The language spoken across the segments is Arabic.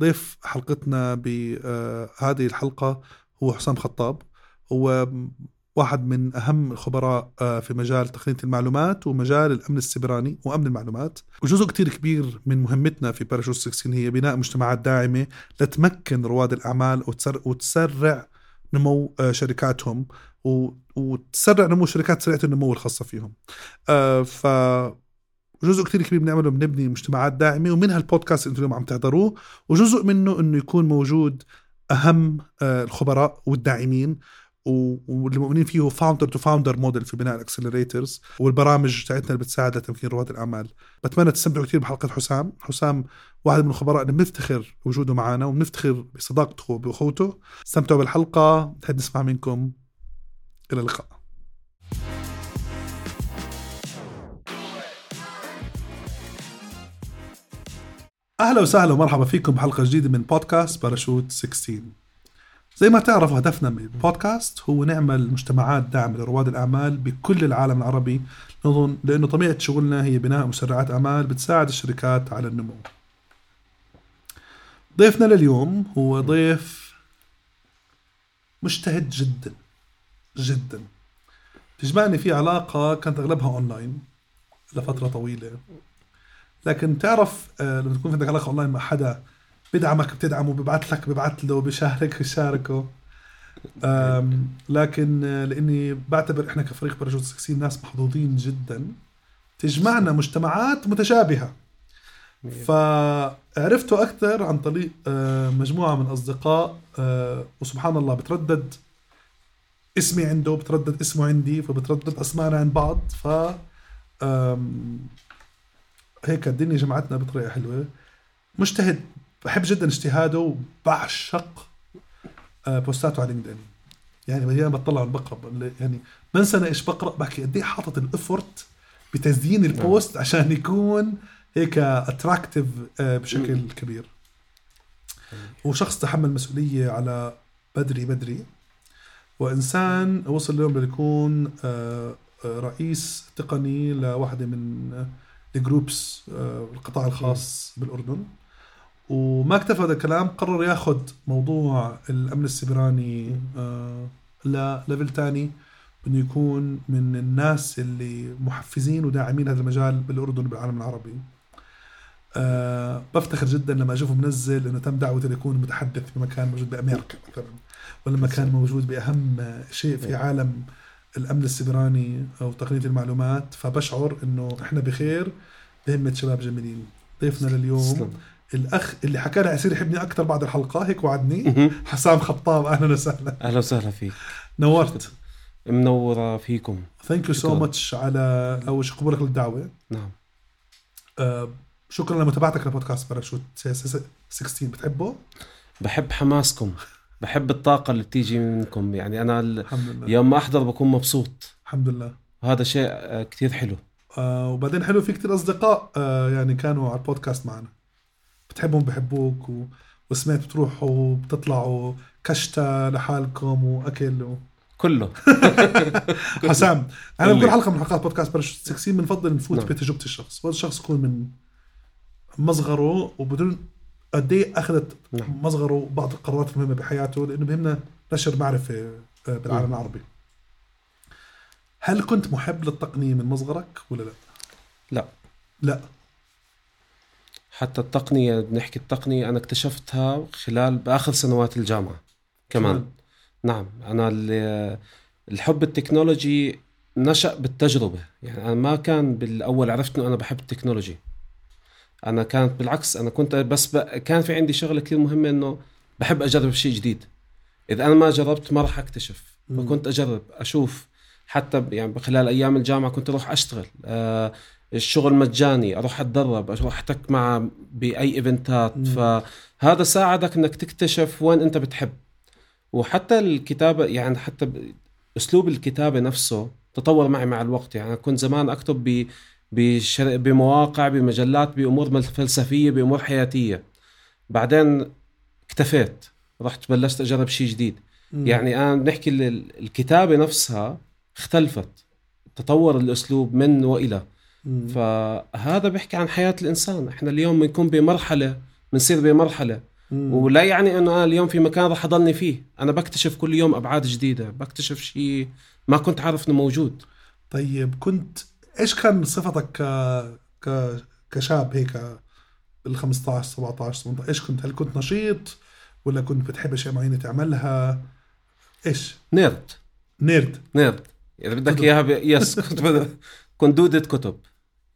ضيف حلقتنا بهذه الحلقة هو حسام خطاب. هو واحد من أهم الخبراء آه، في مجال تقنية المعلومات ومجال الأمن السبراني وأمن المعلومات. وجزء كتير كبير من مهمتنا في باراشوت 16 هي بناء مجتمعات داعمة لتمكن رواد الأعمال وتسرع نمو آه، شركاتهم وتسرع نمو شركات سريعة النمو الخاصة فيهم. آه، ف جزء كتير كبير بنعمله بنبني مجتمعات داعمة ومنها البودكاست أنتم اليوم عم تحضروه وجزء منه انه يكون موجود أهم الخبراء والداعمين واللي مؤمنين فيه founder to founder model في بناء ال accelerators والبرامج تاعتنا اللي بتساعد لتمكين رواد الأعمال. بتمنى تستمتعوا كثير بحلقة حسام. حسام واحد من الخبراء اللي بنفتخر بوجوده معنا وبنفتخر بصداقته وبأخوته. استمتعوا بالحلقة. نحب نسمع منكم. إلى اللقاء. أهلا وسهلا ومرحبا فيكم بحلقة جديدة من بودكاست باراشوت 16 زي ما تعرفوا هدفنا من البودكاست هو نعمل مجتمعات دعم لرواد الأعمال بكل العالم العربي نظن لأنه طبيعة شغلنا هي بناء مسرعات أعمال بتساعد الشركات على النمو. ضيفنا لليوم هو ضيف مجتهد جدا جدا. تجمعني في علاقة كانت أغلبها أونلاين لفترة طويلة. لكن تعرف آه، لما تكون عندك علاقة أونلاين مع حدا بدعمك بتدعمه ببعث لك ببعث له بشارك بشاركه. لكن لإني بعتبر إحنا كفريق برجوت سكسين ناس محظوظين جدا تجمعنا مجتمعات متشابهة. فعرفته أكثر عن طريق آه، مجموعة من أصدقاء آه، وسبحان الله بتردد اسمي عنده بتردد اسمه عندي فبتردد اسمائنا عند بعض. ف هيك الدنيا جمعتنا بطريقة حلوة. مجتهد بحب جدا اجتهاده وبعشق آه، بوستاته على LinkedIn. يعني مليان بطلع بقرا يعني بنسى أنا إيش بقرأ؟ بحكي قد إيه حاطط ال effort بتزيين ال post نعم. عشان يكون هيك attractive آه، بشكل كبير. وشخص تحمل مسؤولية على بدري بدري. وإنسان وصل اليوم ليكون آه، رئيس تقني لواحدة من ال groups القطاع الخاص بالأردن. وما اكتفى هذا الكلام قرر ياخذ موضوع الأمن السبراني آه لل level ثاني إنه يكون من الناس اللي محفزين وداعمين هذا المجال بالأردن وبالعالم العربي. أه بفتخر جدا لما أشوفه منزل إنه تم دعوته ليكون متحدث في مكان موجود بأمريكا مثلا ولا مكان موجود بأهم شيء في عالم الأمن السبراني أو تقنيه المعلومات فبشعر إنه إحنا بخير بهمة شباب جميلين. ضيفنا لليوم الأخ اللي حكى لي يصير يحبني أكثر بعد الحلقة هيك وعدني. حسام خطاب أهلا وسهلا. أهلا وسهلا فيك. نورت. منورة فيكم. thank you so much على أول شيء قبولك للدعوة. نعم. آه شكرا لمتابعتك لبودكاست باراشوت 16 بتحبه؟ بحب حماسكم. بحب الطاقة اللي بتيجي منكم. يعني أنا الحمد لله. يوم ما أحضر بكون مبسوط. الحمد لله. وهذا شيء آه، كثير حلو. آه وبعدين حلو في كثير أصدقاء آه يعني كانوا على البودكاست معنا. بتحبهم بحبوك و... وسمعت بتروحوا بتطلعوا كشتا لحالكم وأكل و... كله. حسام أنا بكل حلقة من حلقات بودكاست برش 16 بنفضل نفوت نعم. بتجربه الشخص. وهذا الشخص يكون من مصغره وبدون قد إيه أخذت نعم. مصغره بعض القرارات المهمة بحياته لأنه بهمنا نشر معرفة آه، بالعالم نعم. العربي هل كنت محب للتقنية من مصغرك ولا لا؟ لا لا حتى التقنية بنحكي التقنية أنا اكتشفتها خلال بآخر سنوات الجامعة كمان شو. نعم أنا الحب ال technology نشأ بالتجربة يعني أنا ما كان بالأول عرفت أنه أنا بحب ال technology أنا كانت بالعكس أنا كنت بس ب... كان في عندي شغلة كثير مهمة أنه بحب أجرب شيء جديد. إذا أنا ما جربت ما راح أكتشف. فكنت أجرب أشوف. حتى يعني خلال أيام الجامعة كنت أروح أشتغل. أه الشغل مجاني أروح أتدرب أروح أحتك مع بأي إيفنتات. فهذا ساعدك إنك تكتشف وين أنت بتحب. وحتى الكتابة يعني حتى أسلوب الكتابة نفسه تطور معي مع الوقت. يعني كنت زمان أكتب بشر... بمواقع بمجلات بأمور فلسفية بأمور حياتية. بعدين اكتفيت. رحت بلشت أجرب شيء جديد. مم. يعني أنا بنحكي الكتابة نفسها اختلفت. تطور الأسلوب من وإلى. فهذا بيحكي عن حياة الإنسان. إحنا اليوم بنكون بمرحلة بنصير بمرحلة. مم. ولا يعني إنه أنا اليوم في مكان راح أضلني فيه. أنا بكتشف كل يوم أبعاد جديدة. بكتشف شيء ما كنت عارف إنه موجود. طيب كنت إيش كان صفتك ك ك كشاب هيك بال 15 17 18 إيش كنت؟ هل كنت نشيط ولا كنت بتحب أشياء معينة تعملها؟ إيش؟ نيرد. نيرد. نيرد. إذا بدك. إياها ب... yes كنت بد... كنت دوده كتب.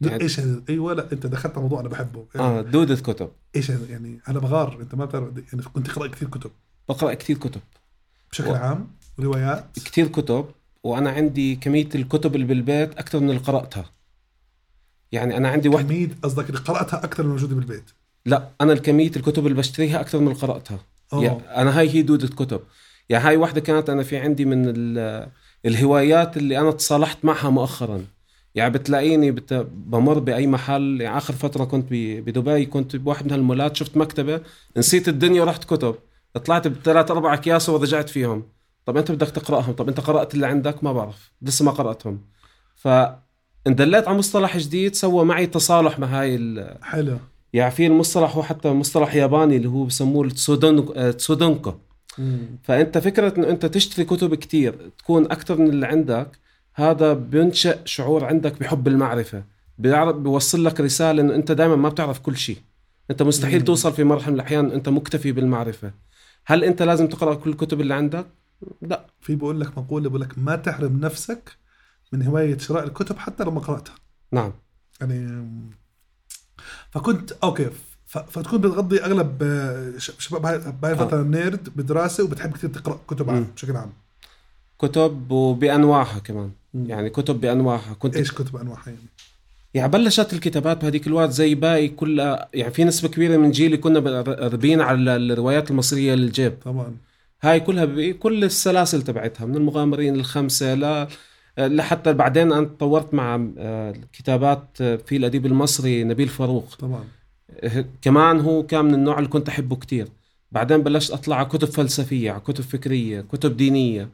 يعني- إيش هذا؟ أيوه لا أنت دخلت على موضوع أنا بحبه. يعني آه دوده كتب. إيش هذا؟ يعني أنا بغار. أنت ما بتعرف يعني كنت تقرا كثير كتب. بقرأ كثير كتب. بشكل و- عام؟ روايات؟ كثير كتب. وأنا عندي كمية الكتب اللي بالبيت أكثر من اللي قرأتها. يعني أنا عندي واحد كمية قصدك اللي قرأتها أكثر من الموجوده بالبيت. لا أنا الكمية الكتب اللي بشتريها أكثر من اللي قرأتها. آه يعني أنا هاي هي دودة كتب. يعني هاي واحدة كانت أنا في عندي من ال- الهوايات اللي أنا تصالحت معها مؤخرا. يعني بتلاقيني بت... بمر بأي محل. يعني آخر فترة كنت ب... بدبي كنت بواحد من هالمولات شفت مكتبة نسيت الدنيا ورحت كتب. طلعت بثلاث أربع أكياس ورجعت فيهم. طب أنت بدك تقرأهم طب أنت قرأت اللي عندك؟ ما بعرف لسه ما قرأتهم. فاندليت على مصطلح جديد سوى معي تصالح مع هاي ال... حلو. يعني في المصطلح هو حتى مصطلح ياباني اللي هو بسموه التسودون- تسودونكو. فأنت فكرة إنه أنت تشتري كتب كتير تكون أكثر من اللي عندك هذا بينشئ شعور عندك بحب المعرفة بيعرف بيوصل لك رسالة إنه أنت دائما ما بتعرف كل شيء. أنت مستحيل مم. توصل في مرحلة من الأحيان أنت مكتفي بالمعرفة. هل أنت لازم تقرأ كل الكتب اللي عندك؟ لا. في بقول لك مقولة بقول لك ما تحرم نفسك من هواية شراء الكتب حتى لو ما قرأتها. نعم. يعني فكنت أوكي فتكون بتغضي أغلب آه، شباب بهاي بهاي آه. الفترة نيرد بدراسة وبتحب كثير تقرأ كتب عام. بشكل عام. كتب وبأنواعها كمان. مم. يعني كتب بأنواعها. كنت إيش كتب انواعها يعني؟ يعني بلشت الكتابات بهذيك الوقت زي باقي كلها يعني في نسبة كبيرة من جيلي كنا راضيين على الروايات المصرية للجيب. طبعا. هاي كلها ب- كل السلاسل تبعتها من المغامرين الخمسة لا لحتى بعدين أنا تطورت مع آه، كتابات آه، في الأديب المصري نبيل فاروق. طبعا. آه، كمان هو كان من النوع اللي كنت أحبه كتير. بعدين بلشت أطلع على كتب فلسفية على كتب فكرية كتب دينية.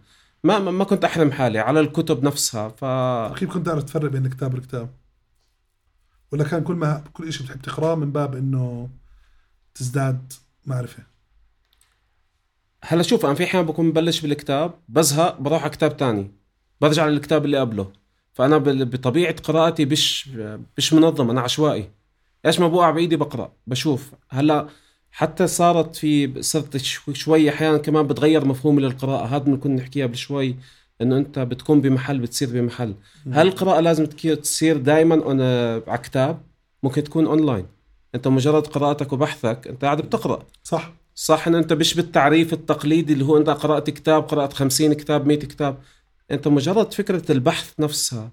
ما ما كنت أحرم حالي على الكتب نفسها ف كيف كنت تعرف تفرق بين الكتاب والكتاب ولا كان كل ما كل شيء بتحب تقرأه من باب إنه تزداد معرفة. هلا شوف أنا في أحيان بكون ببلش بالكتاب بزهق بروح على كتاب تاني. برجع للكتاب اللي قبله. فأنا بطبيعة قراءتي مش مش منظم أنا عشوائي. إيش ما بوقع بإيدي بقرأ بشوف. هلا حتى صارت في صرت شو- شوي أحيانا كمان بتغير مفهومي للقراءة. هذا اللي كنا نحكيها قبل شوي إنه أنت بتكون بمحل بتصير بمحل. هل القراءه لازم تصير دائما على كتاب ممكن تكون اونلاين أنت مجرد قراءتك وبحثك أنت قاعد بتقرأ. صح. صح انه أنت مش بالتعريف التقليدي اللي هو أنت قرأت كتاب قرأت 50 كتاب 100 كتاب. أنت مجرد فكرة البحث نفسها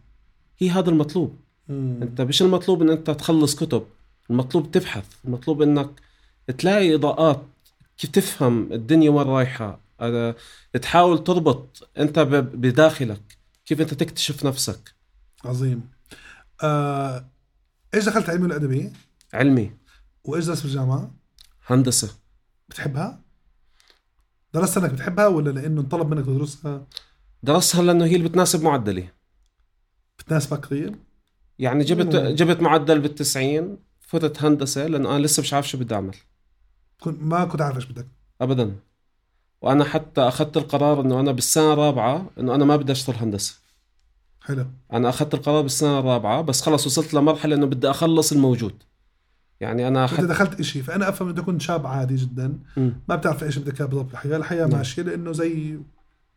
هي هذا المطلوب. مم. أنت مش المطلوب إن أنت تخلص كتب المطلوب تبحث المطلوب إنك تلاقي إضاءات كيف تفهم الدنيا وين رايحة آه، تحاول تربط أنت بداخلك كيف أنت تكتشف نفسك. عظيم. آه، إيش دخلت علمي ولا ادبي علمي. وإيش درست بالجامعة؟ هندسة. بتحبها؟ درست انك بتحبها ولا لأنه انطلب منك تدرسها؟ درستها لأنه هي اللي بتناسب معدلي. بتناسبك كثير؟ يعني جبت مم. جبت معدل بالتسعين فتت هندسة لأنه أنا لسه مش عارف شو بدي أعمل. كنت ما كنت عارف إيش بدك. ابدا. وأنا حتى أخذت القرار إنه أنا بالسنة الرابعة إنه أنا ما بدي أشتغل هندسة. حلو. أنا أخذت القرار بالسنة الرابعة بس خلص وصلت لمرحلة إنه بدي أخلص الموجود. يعني أنا انت حتى دخلت إشي فأنا أفهم انت كنت شاب عادي جدا مم. ما بتعرف إيش بدك إياه بالضبط الحياة نعم. ماشية لأنه زي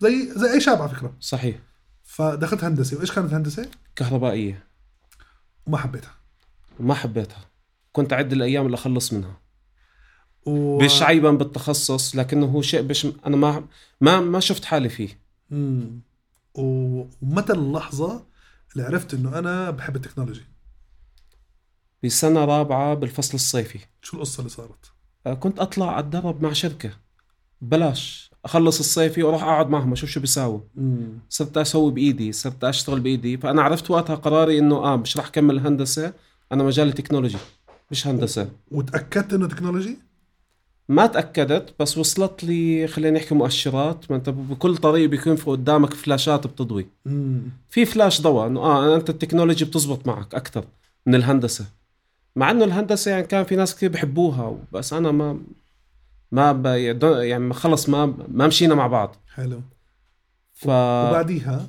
زي زي أي شاب على فكرة. صحيح. فدخلت هندسة وإيش كانت هندسه كهربائية. وما حبيتها. وما حبيتها. كنت أعد الأيام اللي أخلص منها. و... مش عيبا بالتخصص لكنه هو شيء بش أنا ما ما ما شفت حالي فيه. مم. و- ومتى اللحظة اللي عرفت إنه أنا بحب ال technology؟ بسنه رابعة بالفصل الصيفي. شو القصة اللي صارت؟ آه، كنت أطلع اتدرب مع شركة. بلاش. أخلص الصيفي وأروح أقعد معهم أشوف شو بيساووا. صرت أسوي بإيدي صرت أشتغل بإيدي. فأنا عرفت وقتها قراري إنه آه مش راح أكمل هندسة. أنا مجالي technology مش هندسة. وتأكدت إنه technology؟ ما تأكدت بس وصلت لي خلينا نحكي مؤشرات. ما أنت بكل طريق بيكون في قدامك فلاشات بتضوي. مم. في فلاش ضوء إنه آه أنت ال technology بتزبط معك أكثر من الهندسة. مع إنه الهندسة يعني كان في ناس كثير بحبوها بس أنا ما ما. يعني خلص ما ما مشينا مع بعض. حلو. ف وبعديها؟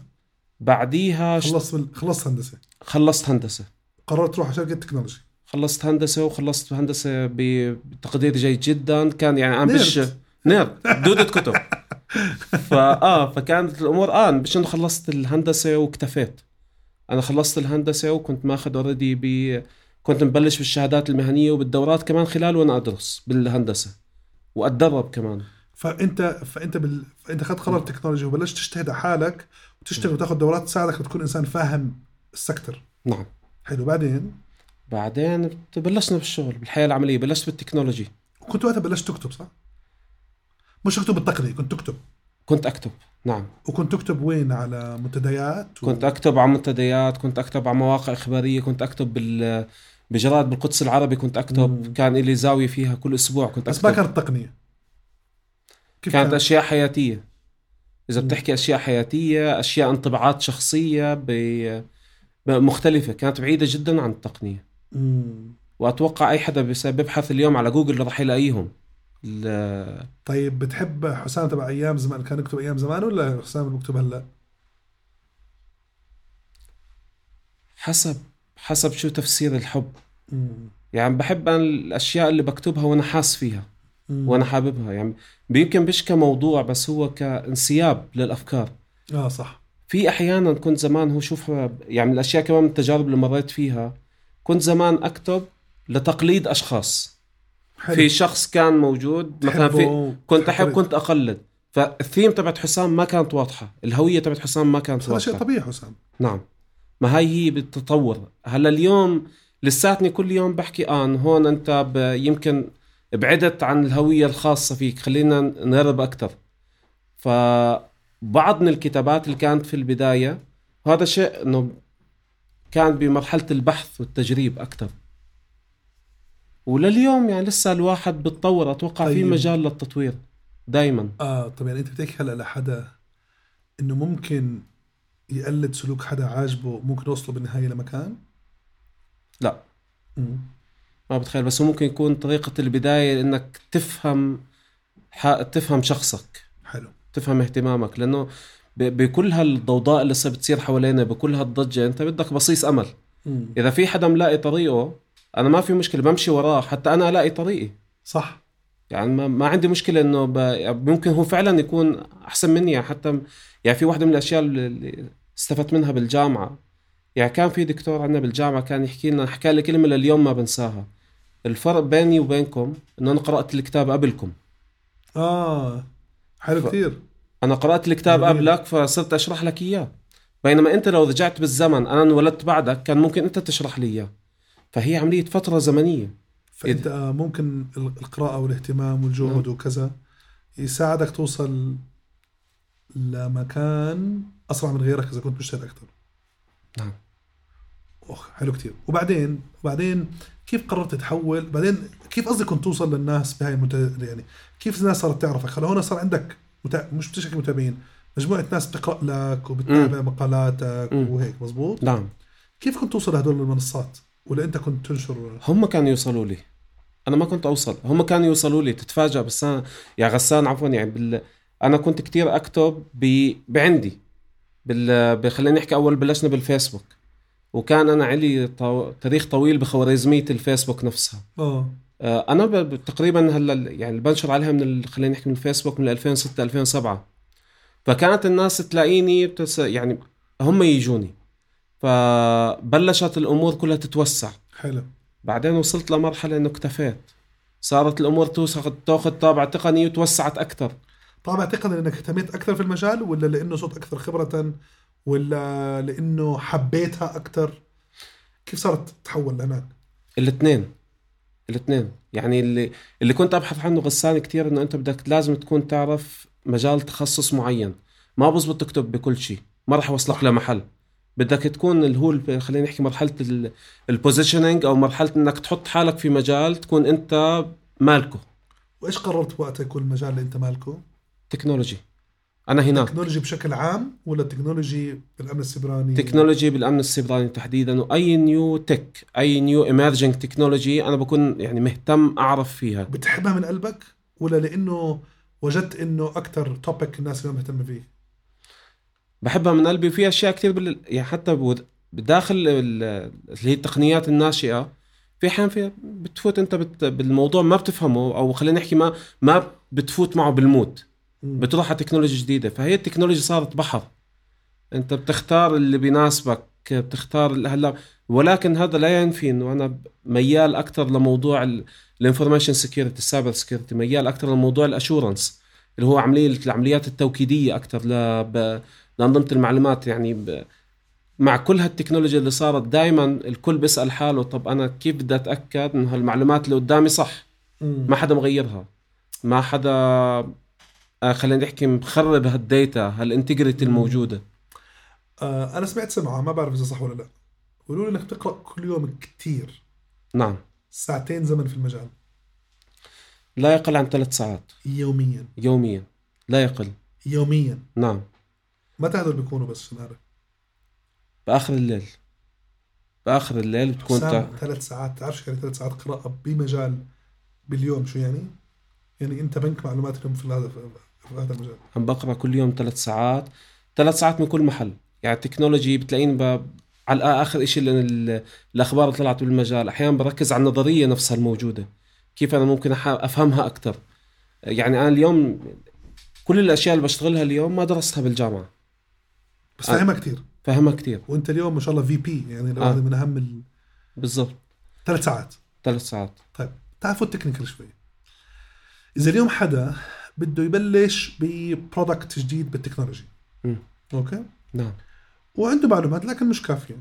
بعديها خلصت. خلصت هندسة. خلصت هندسة. قررت تروح على شركه technology خلصت هندسة وخلصت هندسة بتقدير جيد جدا. كان يعني أنا. بش nerd. دودة كتب. فاه فكانت الأمور آه مش إنه خلصت الهندسة واكتفيت. أنا خلصت الهندسة وكنت ماخذ already ب كنت مبلش بالشهادات المهنية وبالدورات كمان خلال وأنا أدرس بالهندسة وأتدرب كمان. فأنت فأنت بال... فانت اخذت قرار technology وبلشت تجتهد على حالك وتشتغل وتاخذ دورات تساعدك تكون إنسان فاهم ال sector. نعم. حلو. بعدين؟ بعدين بلشنا بالشغل بالحياة العملية بلشت بال technology. وكنت وقتها بلشت تكتب صح؟ مش تكتب بالتقنيه كنت تكتب. كنت أكتب نعم. وكنت تكتب وين؟ على منتديات و... كنت أكتب على منتديات كنت أكتب على مواقع إخبارية كنت أكتب بال بجرائد بالقدس العربي كنت أكتب مم. كان لي زاوية فيها كل أسبوع كنت بس ما أكتب كانت تقنية كيف كانت كان؟ أشياء حياتية إذا مم. بتحكي أشياء حياتية أشياء انطباعات شخصية ب... مختلفة كانت بعيدة جدا عن التقنية مم. وأتوقع أي حدا بيبحث اليوم على جوجل راح يلاقيهم ال- طيب بتحب حسام تبع أيام زمان كان يكتب أيام زمان ولا حسام اللي بكتب هلأ؟ حسب حسب شو تفسير الحب. مم. يعني بحب أنا الأشياء اللي بكتبها وأنا حاس فيها مم. وأنا حاببها. يعني يمكن مش كموضوع بس هو كانسياب للأفكار. آه صح. في أحيانا كنت زمان هو شوف يعني الأشياء كمان من التجارب اللي مريت فيها كنت زمان أكتب لتقليد أشخاص. حلو. في شخص كان موجود مثلا في كنت أحب كنت أقلد. فالثيم تبعت حسام ما كانت واضحة. الهوية تبعت حسام ما كانت هذا شيء واضحة. طبيعي حسام. نعم. ما هاي هي بالتطور. هلا اليوم لساتني كل يوم بحكي آه هون أنت. يمكن بعدت عن الهوية الخاصة فيك. خلينا نقرب أكثر فبعض من الكتابات اللي كانت في البداية وهذا شيء إنه كان بمرحلة البحث والتجريب أكثر ولليوم يعني لسه الواحد بتطور. أتوقع في طيب. مجال للتطوير. دائما آه طب يعني أنت بتحكي هلأ لحدا إنه ممكن يقلد سلوك حدا عاجبه ممكن يوصله بالنهاية لمكان؟ لا مم. ما بتخيل بس هو ممكن يكون طريقة البداية إنك تفهم. تفهم شخصك حلو تفهم اهتمامك لأنه. بكل هالضوضاء اللي صار بتصير حوالينا بكل هالضجة أنت بدك بصيص أمل مم. إذا في حدا ملاقي طريقه أنا ما في مشكلة بمشي وراه حتى أنا ألاقي طريقي صح يعني ما, ما عندي مشكلة إنه ب... ممكن هو فعلا يكون أحسن مني يعني حتى يعني في واحدة من الأشياء اللي استفدت منها بالجامعة. يعني كان في دكتور عندنا بالجامعة كان يحكي لنا حكى لي كلمة لليوم ما بنساها. الفرق بيني وبينكم انه أنا قرأت الكتاب قبلكم. آه حلو ف- كثير أنا قرأت الكتاب. قبلك فصرت أشرح لك إياه. بينما أنت لو رجعت بالزمن أنا انولدت بعدك كان ممكن أنت تشرح لي إياه. فهي عملية فترة زمنية. فأنت آه ممكن ال- القراءة والاهتمام والجهد وكذا يساعدك توصل لمكان اسرع من غيرك إذا كنت مجتهد أكثر. نعم. أخ حلو كثير وبعدين وبعدين كيف قررت تحول بعدين كيف قصدي كنت توصل للناس بهاي المت... يعني كيف الناس صارت تعرفك؟ هلا هون صار عندك متا... مش بتشكي متابعين مجموعة ناس بتقرأ لك وبتتابع مقالاتك مم. وهيك مزبوط نعم. كيف كنت توصل لهدول المنصات؟ ولا أنت كنت تنشر؟ هم كانوا يوصلوا لي. أنا ما كنت أوصل. هم كانوا يوصلوا لي. تتفاجأ بس أنا يا غسان عفوا يعني بال... أنا كنت كتير أكتب ب... بعندي. بال... خلينا نحكي أول بلشنا بالفيسبوك. وكان أنا علي طو... تاريخ طويل بخوارزمية الفيسبوك نفسها. آه أنا ب... تقريبا هلا يعني بنشر عليها من ال... خلينا نحكي من الفيسبوك من 2006 2007 فكانت الناس تلاقيني بتس... يعني هم يجوني. فبلشت الأمور كلها تتوسع. حلو. بعدين وصلت لمرحلة إنه اكتفيت. صارت الأمور توسخ تاخذ طابع تقني وتوسعت أكثر طبعا أعتقد إنك اهتميت أكثر في المجال ولا لأنه صرت أكثر خبرة ولا لأنه حبيتها أكثر؟ كيف صارت تتحول لهناك؟ الاثنين. الاثنين. يعني اللي اللي كنت أبحث عنه غسان كثير إنه أنت بدك لازم تكون تعرف مجال تخصص معين. ما بزبط تكتب بكل شيء ما راح يوصلك لمحل. بدك تكون اللي هو خلينا نحكي مرحلة البوزيشننج أو مرحلة إنك تحط حالك في مجال تكون أنت مالكه. وإيش قررت وقتها يكون المجال اللي أنت مالكه؟ تكنولوجي. أنا هناك تكنولوجي بشكل عام ولا technology بالأمن السيبراني؟ technology بالأمن السيبراني تحديدا وأي new tech أي new emerging technology أنا بكون يعني مهتم أعرف فيها. بتحبها من قلبك ولا لأنه وجدت إنه أكثر topic الناس اليوم مهتمه فيه؟ بحبها من قلبي وفي أشياء كثير بال... يعني حتى بداخل ال- اللي هي التقنيات الناشئة في احيان في بتفوت أنت بت... بالموضوع ما بتفهمه أو خلينا نحكي ما ما بتفوت معه بال mood مم. بتروح على تكنولوجيا جديدة. فهي التكنولوجيا صارت بحر. انت بتختار اللي بيناسبك بتختار هلا ولكن هذا لا ينفي إنه أنا ميال أكثر لموضوع ال information security ال cyber security ميال أكثر لموضوع ال assurance اللي هو عملية العمليات التوكيدية أكثر ل... لانظمه المعلومات. يعني ب... مع كل هالتكنولوجيا اللي صارت دائما الكل بيسأل حاله طب أنا كيف بدي أتأكد إنه هالمعلومات اللي قدامي صح. ما حدا مغيرها. ما حدا خلينا نحكي مخرب هالديتا هالانتجريتي الموجودة. آه أنا سمعت سمعة ما بعرف إذا صح ولا لا. قالوا لي إنك تقرا كل يوم كثير نعم. ساعتين زمن في المجال. لا يقل عن ثلاث ساعات. يوميا. يوميا. لا يقل. يوميا. نعم. متى هدول بيكونوا بس اعرف بآخر الليل. بآخر الليل بتكون تع... ثلاث ساعات. تعرف يعني ثلاث ساعات؟ قراءة بمجال باليوم شو يعني؟ يعني أنت بنك معلومات اليوم في هذا في هذا المجال عم بقرأ كل يوم ثلاث ساعات. ثلاث ساعات من كل محل. يعني التكنولوجي بتلاقيني ب... على آخر شيء الأخبار اللي طلعت بالمجال. أحيانا بركز على النظرية نفسها الموجودة. كيف أنا ممكن أفهمها أكثر يعني أنا اليوم كل الأشياء اللي بشتغلها اليوم ما درستها بالجامعة. بس آه. فاهمها كثير فاهمها كثير وأنت اليوم ما شاء الله في بي يعني لو آه. من أهم ال- بالضبط. ثلاث ساعات. ثلاث ساعات. طيب تعال فوت technical شوي. إذا اليوم حدا بده يبلش ب product جديد بال technology. مم. okay؟ نعم. وعنده معلومات لكن مش كافية.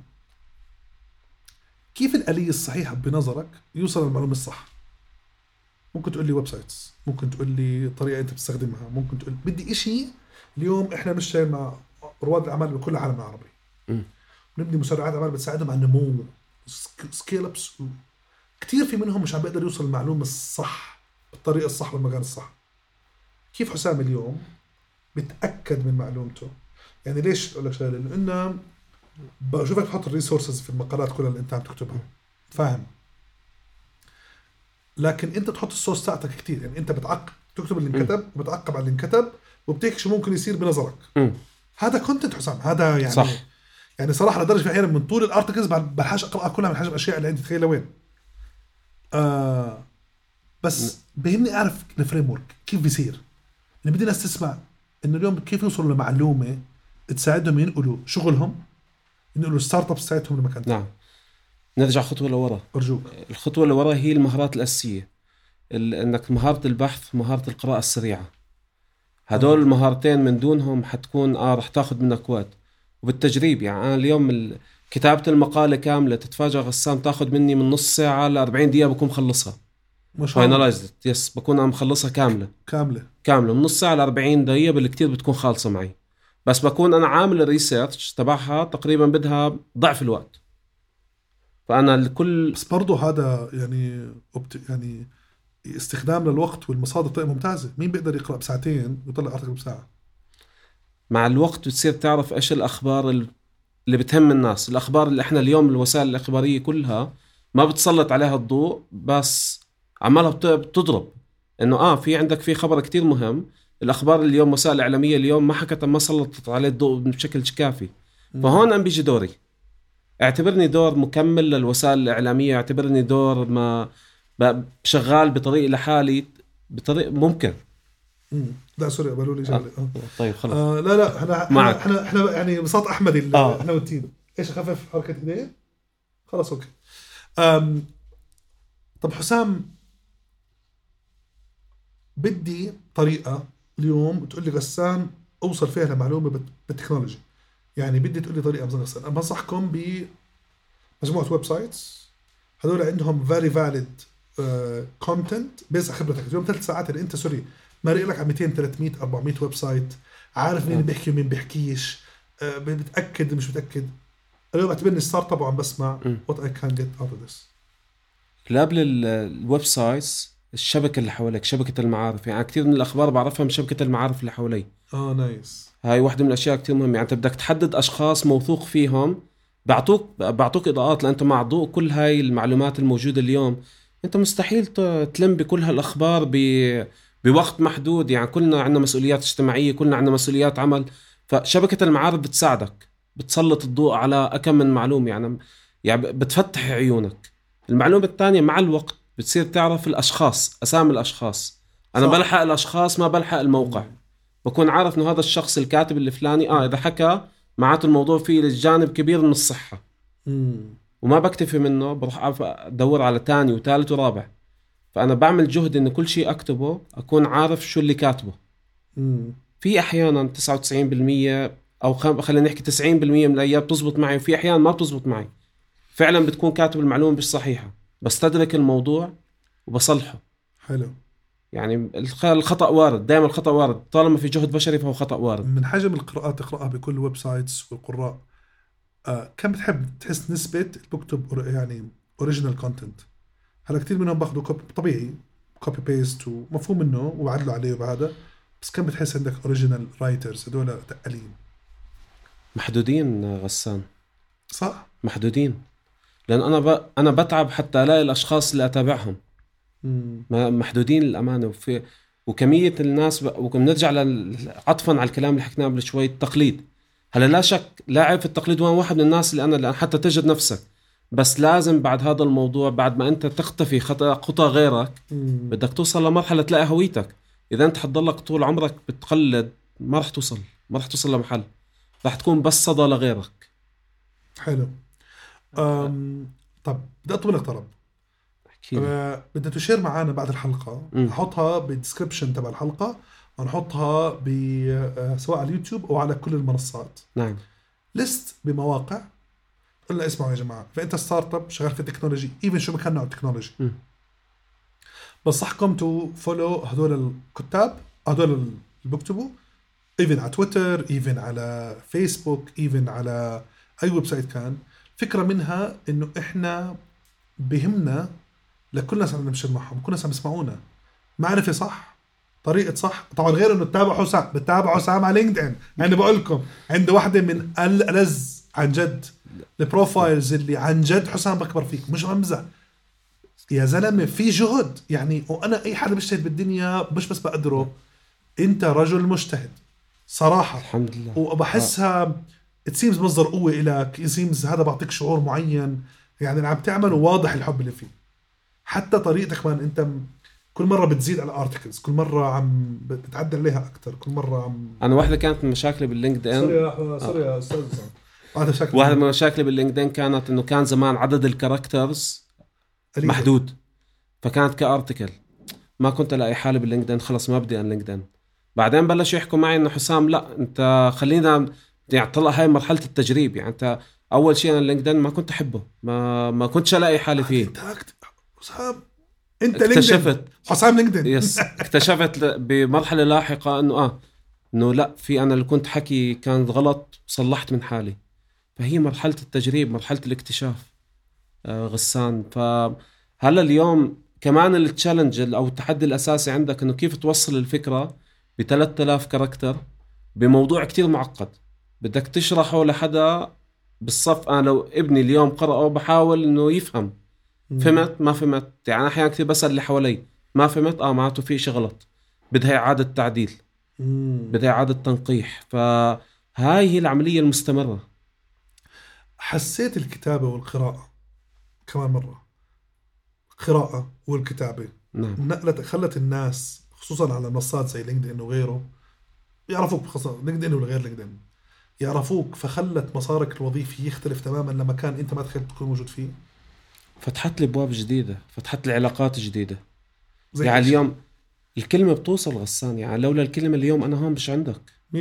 كيف الآلية الصحيحة بنظرك يوصل للمعلومة الصح؟ ممكن تقول لي websites ممكن تقول لي طريقة أنت بتستخدمها ممكن تقول بدي إشي اليوم إحنا بنشتغل مع رواد الأعمال بكل العالم العربي. مم. بنبني مسرعات أعمال بتساعدهم على النمو scale ups كثير في منهم مش عم بيقدر يوصل المعلومة الصح بالطريقة الصح والمكان الصح. كيف حسام اليوم بتأكد من معلومته؟ يعني ليش أقول لك شغلة؟ لأنه بشوفك تحط ال resources في المقالات كلها اللي أنت عم تكتبها. فاهم؟ لكن أنت تحط ال source تاعتك كثير يعني أنت بتعقب تكتب اللي انكتب وبتعقب على اللي انكتب وبتحكي شو ممكن يصير بنظرك. هذا content حسام. هذا يعني صح. يعني صراحة لدرجة في أحيانا من طول ال articles بلحاش اقراها كلها من حجم الاشياء اللي عندي. تخيل لوين آه بس بهمني أعرف ال framework كيف بيصير. بدي الناس تسمع إنه اليوم كيف يوصلوا لمعلومة تساعدهم ينقلوا شغلهم ينقلوا الستارت ابس تاعتهم لمكان نعم. نرجع خطوة لورا. أرجوك. الخطوة اللي ورا هي المهارات الأساسية. ال- إنك مهارة البحث مهارة القراءة السريعة. هدول المهارتين من دونهم حتكون آه رح تاخذ منك وقت. وبالتجريب يعني أنا اليوم ال- كتابة المقالة كاملة تتفاجئ غسان تاخذ مني من نص ساعة ل 40 دقيقة بكون مخلصها ما شاء الله. finalized yes بكون عم مخلصها كاملة. كاملة. كاملة. من نص ساعة ل 40 دقيقة بالكثير بتكون خالصة معي. بس بكون أنا عامل ال research تبعها تقريبا بدها ضعف الوقت. فأنا الكل بس برضه هذا يعني يعني استخدام للوقت والمصادر طريقة ممتازة. مين بيقدر يقرأ بساعتين ويطلع article بساعة؟ مع الوقت بتصير تعرف إيش الأخبار ال- اللي بتهم الناس. الأخبار اللي إحنا اليوم الوسائل الإخبارية كلها ما بتسلط عليها الضوء بس عمالها بت- بتضرب. إنه آه في عندك في خبر كتير مهم. الأخبار اليوم وسائل الإعلامية اليوم ما حكت ما سلطت عليه الضوء بشكل كافي. فهون عم بيجي دوري. اعتبرني دور مكمل للوسائل الإعلامية اعتبرني دور ما شغال بطريق لحالي بطريق ممكن. مم. لا sorry قالوا لي شغلة. آه. طيب خلص. آه لا لا إحنا معك. إحنا, إحنا يعني بساط أحمدي ال- آه. إحنا وال team. إيش اخفف حركة إيديه؟ خلاص okay. طب حسام بدي طريقة اليوم تقول لي غسان أوصل فيها لمعلومة بال technology. يعني بدي تقول لي طريقة غسان. أنا بنصحكم بمجموعه websites هذول عندهم very valid content based خبرتك. اليوم ثلاث ساعات اللي أنت سوري مارق لك على 200 300 400 website عارف مين بيحكي ومين بيحكيش. آه، بتأكد مش متاكد اليوم اعتبرني startup وعم بسمع. what I can get out of this ال- ال websites الشبكة اللي حواليك شبكة المعارف. يعني كثير من الأخبار بعرفها من شبكة المعارف اللي حوالي. آه nice. هاي واحدة من الأشياء كثير مهمة. يعني أنت بدك تحدد أشخاص موثوق فيهم بعطوك بعطوك إضاءات لأنت مع ضوء كل هاي المعلومات الموجودة اليوم. أنت مستحيل تلم بكل هالأخبار ب بوقت محدود. يعني كلنا عندنا مسؤوليات اجتماعية كلنا عندنا مسؤوليات عمل. فشبكة المعارف بتساعدك بتسلط الضوء على أكم من معلومة. يعني يعني بتفتح عيونك. المعلومة الثانية مع الوقت بتصير تعرف الأشخاص أسامي الأشخاص. أنا صح. بلحق الأشخاص ما بلحق الموقع. بكون عارف إنه هذا الشخص الكاتب الفلاني آه إذا حكى معناته الموضوع فيه جانب كبير من الصحة. مم. وما بكتفي منه بروح أدور على ثاني وثالث ورابع. فأنا بعمل جهد ان كل شيء أكتبه أكون عارف شو اللي كاتبه. مم. في أحيانا 99% أو خلينا نحكي 90% من الأيام بتزبط معي وفي أحيانا ما بتزبط معي. فعلا بتكون كاتب المعلومة مش صحيحة. بستدرك الموضوع وبصلحه. حلو. يعني الخطأ وارد دائما الخطأ وارد. طالما في جهد بشري فهو خطأ وارد. من حجم القراءات تقراها بكل ال websites والقراء آه كم بتحب تحس نسبة اللي بكتب يعني original content هلأ كثير منهم بأخذوا copy طبيعي copy paste ومفهوم منه وبعدلوا عليه وبهذا بس كم بتحس عندك original writers هدول تقالين محدودين غسان. صح؟ محدودين. لأن أنا ب... أنا بتعب حتى ألاقي الأشخاص اللي أتابعهم. مم. محدودين للأمانة. وفي وكمية الناس ب... وبنرجع عطفا على الكلام اللي حكيناه قبل شوي التقليد. هلأ لا شك لاعب في التقليد وأنا واحد من الناس اللي أنا لأن حتى تجد نفسك. بس لازم بعد هذا الموضوع بعد ما أنت تختفي خطأ خطى غيرك مم. بدك توصل لمرحلة تلاقي هويتك. إذا أنت حتضلك طول عمرك بتقلد ما رح توصل ما رح توصل لمحل. رح تكون بس صدى لغيرك. حلو. أم طب بدي اطلب طلب. أه بدك تشير معنا بعد الحلقة. م. أحطها بالدسكربشن تبع الحلقة ونحطها ب آه، سواء على اليوتيوب أو على كل المنصات. نعم. ليست بمواقع. قلنا اسمعوا يا جماعة فانت startup شغال في ال technology even شو ما كان نوع ال technology م. بنصحكم to follow هدول الكتاب هدول اللي بيكتبوا even على تويتر even على فيسبوك even على أي website كان. فكرة منها إنه إحنا بهمنا لكل الناس عم نمشي معهم كل الناس عم يسمعونا. معرفة صح؟ طريقة صح؟ طبعا غير إنه تتابعوا حسام بتتابعوا حسام على LinkedIn يعني بقول لكم عنده واحدة من ألألذ عن جد. ال profiles اللي عن جد حسام بكبر فيك مش بمزح يا زلمة في جهد. يعني وأنا أي حدا بيجتهد بالدنيا مش بس بقدره. أنت رجل مجتهد. صراحة. الحمد لله. وبحسها it seems مصدر قوة لك seems هذا بعطيك شعور معين. يعني اللي عم تعمله واضح الحب اللي فيه. حتى طريقتك كمان أنت كل مرة بتزيد على ال articles كل مرة عم بتعدل عليها أكثر كل مرة عم أنا واحدة كانت من مشاكلي بال LinkedIn sorry يا sorry يا أستاذ واحدة من مشاكلي بال LinkedIn كانت إنه كان زمان عدد ال characters محدود. فكانت ك article ما كنت ألاقي حالي بال LinkedIn. خلص ما بدي أن LinkedIn. بعدين بلشوا يحكوا معي إنه حسام لا أنت خلينا يعني طلع هاي مرحلة التجريب يعني أنت أول شيء أنا LinkedIn ما كنت أحبه ما ما كنتش ألاقي حالي فيه. حسام أنت اكتشفت. حسام LinkedIn. yes اكتشفت بمرحلة لاحقة إنه آه إنه لا في أنا اللي كنت حكي كان غلط صلحت من حالي. فهي مرحلة التجريب مرحلة الاكتشاف آه غسان. فهلا اليوم كمان ال challenge أو التحدي الأساسي عندك إنه كيف توصل الفكرة ب 3000 character بموضوع كتير معقد. بدك تشرحه لحدا بالصف أنا لو ابني اليوم قرأه بحاول إنه يفهم. فهمت؟ ما فهمت. يعني أحيانا كثير بسال اللي حوالي. ما فهمت؟ آه معناته في شيء غلط. بدها إعادة تعديل. بدها إعادة تنقيح. فهاي هي العملية المستمرة. حسيت الكتابة والقراءة كمان مرة. قراءه والكتابة. نعم. نقلت خلت الناس خصوصا على منصات زي LinkedIn وغيره يعرفوك خاصة LinkedIn ولا غير LinkedIn. يعرفوك فخلت مسارك الوظيفي يختلف تماما لما كان أنت ما تخيل تكون موجود فيه. فتحت لي أبواب جديدة فتحت لي علاقات جديدة. زي يعني اليوم الكلمة بتوصل غسان يعني لولا الكلمة اليوم أنا هون مش عندك. 100%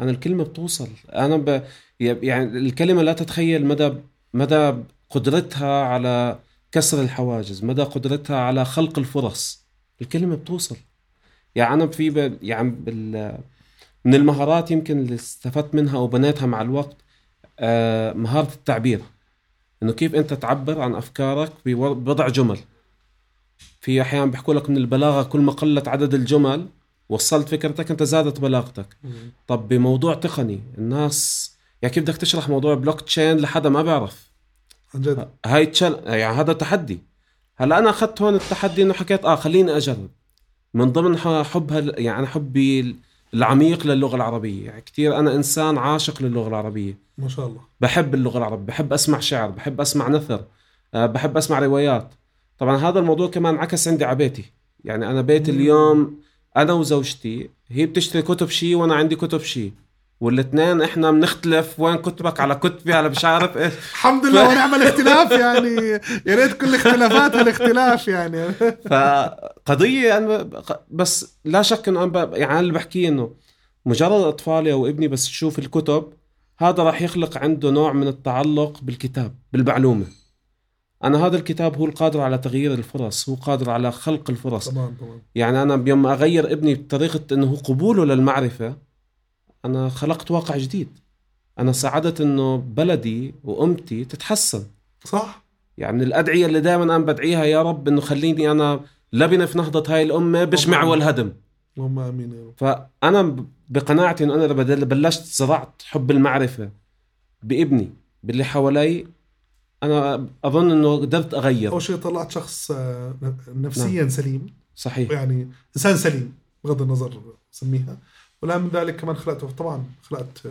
أنا الكلمة بتوصل. أنا ب... يعني الكلمة لا تتخيل مدى مدى قدرتها على كسر الحواجز مدى قدرتها على خلق الفرص. الكلمة بتوصل. يعني أنا في ب... يعني بال... من المهارات يمكن اللي استفدت منها وبنيتها مع الوقت آه مهارة التعبير. إنه كيف أنت تعبر عن أفكارك بوضع جمل. في أحيان بيحكوا لك من البلاغة كل ما قلت عدد الجمل وصلت فكرتك أنت زادت بلاغتك. طب بموضوع تقني الناس يعني كيف بدك تشرح موضوع بلوك تشين لحدا ما بيعرف جد. هاي تشل... يعني هذا تحدي. هلا أنا أخذت هون التحدي إنه حكيت آه خليني أجرب. من ضمن حبها يعني حبي العميق للغة العربية. يعني كثير أنا إنسان عاشق للغة العربية. ما شاء الله. بحب اللغة العربية بحب أسمع شعر بحب أسمع نثر أه، بحب أسمع روايات. طبعا هذا الموضوع كمان عكس عندي على بيتي. يعني أنا بيتي. اليوم أنا وزوجتي هي بتشتري كتب شيء وأنا عندي كتب شيء والاثنين إحنا بنختلف وين كتبك على كتبي على مش عارف إيش. الحمد لله ونعم الاختلاف يعني. يا ريت كل اختلافات الاختلاف يعني. فقضيه أنا بس لا شك إنه أنا يعني اللي بحكيه إنه مجرد اطفالي أو ابني بس يشوف الكتب هذا راح يخلق عنده نوع من التعلق بالكتاب بالمعلومة. أنا هذا الكتاب هو القادر على تغيير الفرص هو قادر على خلق الفرص. تمام تمام. يعني أنا يوم أغير ابني بطريقة إنه قبوله للمعرفة أنا خلقت واقع جديد. أنا ساعدت إنه بلدي وأمتي تتحسن. صح. يعني الأدعية اللي دائما أنا بدعيها يا رب إنه خليني أنا لبنه في نهضة هاي الأمة بشمع والهدم. اللهم آمين يا رب. فأنا ب- بقناعتي إنه أنا لما بلشت زرعت حب المعرفة بابني باللي حوالي أنا أظن إنه قدرت أغير. أول شيء طلعت شخص آه، نفسيا سليم. صحيح. يعني إنسان سليم بغض النظر سميها ولا من ذلك كمان خلقت طبعا خلقت آه،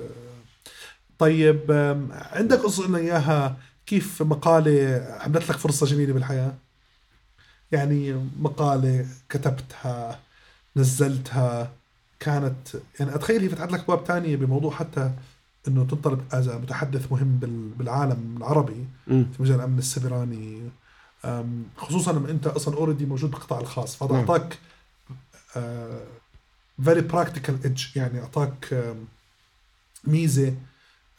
طيب عندك قصة لنا إياها كيف مقالة عملت لك فرصة جميلة بالحياة يعني مقالة كتبتها نزلتها كانت يعني أتخيل هي فتحت لك ابواب تانية بموضوع حتى إنه تنطلب as متحدث مهم بال- بالعالم العربي. في مجال الأمن السيبراني أم، خصوصا لما أنت أصلا already موجود بالقطاع الخاص فهذا نعم. أعطاك very practical edge يعني أعطاك ميزة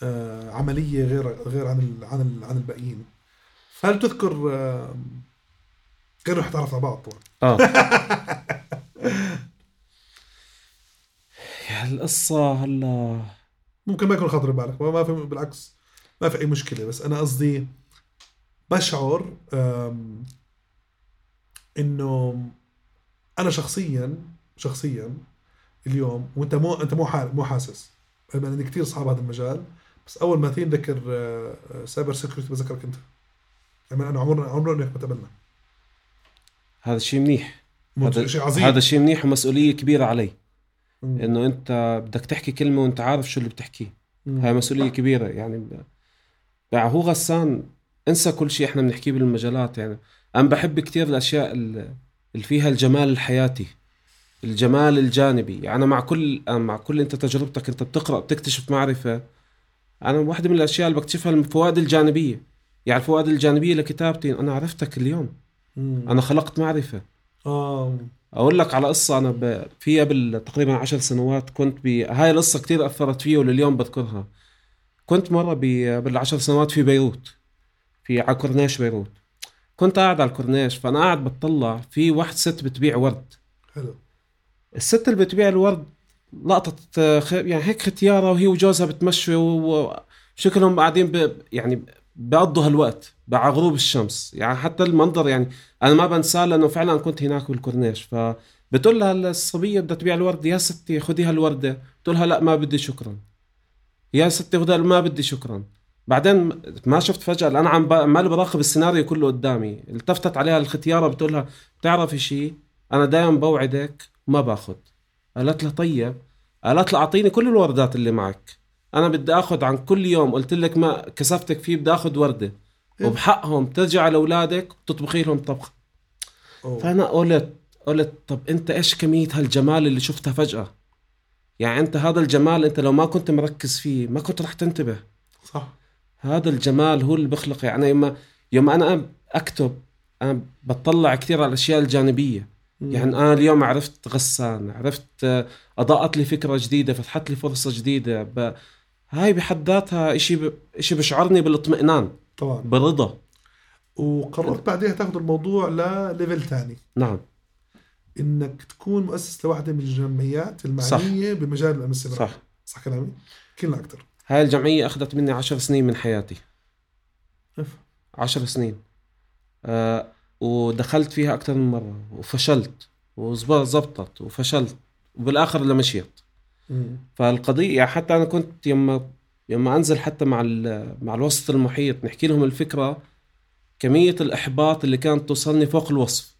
آه، عملية غير غير عن ال عن ال عن الباقيين. فهل تذكر غير رح تعرف على بعض طبعا. آه. يا القصة هلا. ممكن ما يكون خاطر ببالك ما في بالعكس ما في أي مشكلة. بس أنا قصدي بشعر إنه أنا شخصيا شخصيا اليوم وانت مو انت مو مو حاسس. أنا عندي كثير اصحاب هذا المجال بس أول ما تيجي نذكر آه، cyber security بذكرك أنت. يعني أنا عمرنا عمرنا انك ما تقابلنا هذا شيء منيح. هذا شيء عظيم. هذا شيء منيح ومسؤولية كبيرة علي. مم. إنه أنت بدك تحكي كلمة وأنت عارف شو اللي بتحكيه. هاي مسؤولية كبيرة. يعني يعني هو غسان انسى كل شيء إحنا بنحكيه بالمجالات. يعني أنا بحب كثير الأشياء ال- اللي فيها الجمال الحياتي. الجمال الجانبي. يعني مع كل مع كل أنت تجربتك أنت بتقرأ بتكتشف معرفة. أنا واحدة من الأشياء اللي بكتشفها الفوائد الجانبية. يعني الفوائد الجانبية لكتابتي أنا عرفتك اليوم. مم. أنا خلقت معرفة. آه. أقول لك على قصة أنا ب... في قبل تقريبا عشر سنوات كنت ب... هاي القصة كتير أثرت فيي ولليوم بذكرها. كنت مرة ب... بالعشر سنوات في بيروت. في على كورنيش بيروت. كنت قاعد على الكورنيش فأنا قاعد بتطلع في واحد ست بتبيع ورد. حلو. الست اللي بتبيع الورد لقطت آه، يعني هيك ختيارة وهي وجوزها بتمشوا وشكلهم قاعدين ب... يعني بقضوا هالوقت على غروب الشمس. يعني حتى المنظر يعني أنا ما بنساه لأنه فعلا كنت هناك بالكورنيش. فبتقول لها الصبية بدها تبيع الورد يا ستي خذي هالورده بتقول لها لا ما بدي شكرا. يا ستي خذها ما بدي شكرا. بعدين ما شفت فجأة لأن عم عمال براقب السيناريو كله قدامي. التفتت عليها الختيارة بتقول لها بتعرفي شيء أنا دائما بوعدك ما باخذ قالت لها طيب. قالت لها أعطيني كل الوردات اللي معك. أنا بدي آخذ عن كل يوم. قلت لك ما كسفتك فيه بدي آخذ وردة. إيه. وبحقهم ترجع لأولادك وتطبخي لهم طبخه. فأنا قلت قلت طب أنت إيش كمية هالجمال اللي شفتها فجأة؟ يعني أنت هذا الجمال أنت لو ما كنت مركز فيه ما كنت رح تنتبه. صح. هذا الجمال هو اللي بخلق يعني يوم يوم أنا أكتب أنا بطلع كثير على الأشياء الجانبية. يعني أنا اليوم عرفت غسان عرفت آه، أضاءت لي فكرة جديدة فتحت لي فرصة جديدة ب... هاي بحد ذاتها شيء ب... شيء بشعرني بالاطمئنان طبعا. بالرضا. وقررت بعدها تاخذ الموضوع لليفل ثاني نعم. إنك تكون مؤسس لواحده من الجمعيات المعنية بمجال الأمن السيبراني صح. صح كلامي؟ احكي لنا أكثر. هاي الجمعية أخذت مني عشر سنين من حياتي. عشر سنين. آه ودخلت فيها أكثر من مرة وفشلت وزبطت وفشلت وبالآخر لمشيت فالقضية يعني حتى أنا كنت يما يما أنزل حتى مع ال- مع الوسط المحيط نحكي لهم الفكرة كمية الإحباط اللي كانت توصلني فوق الوصف.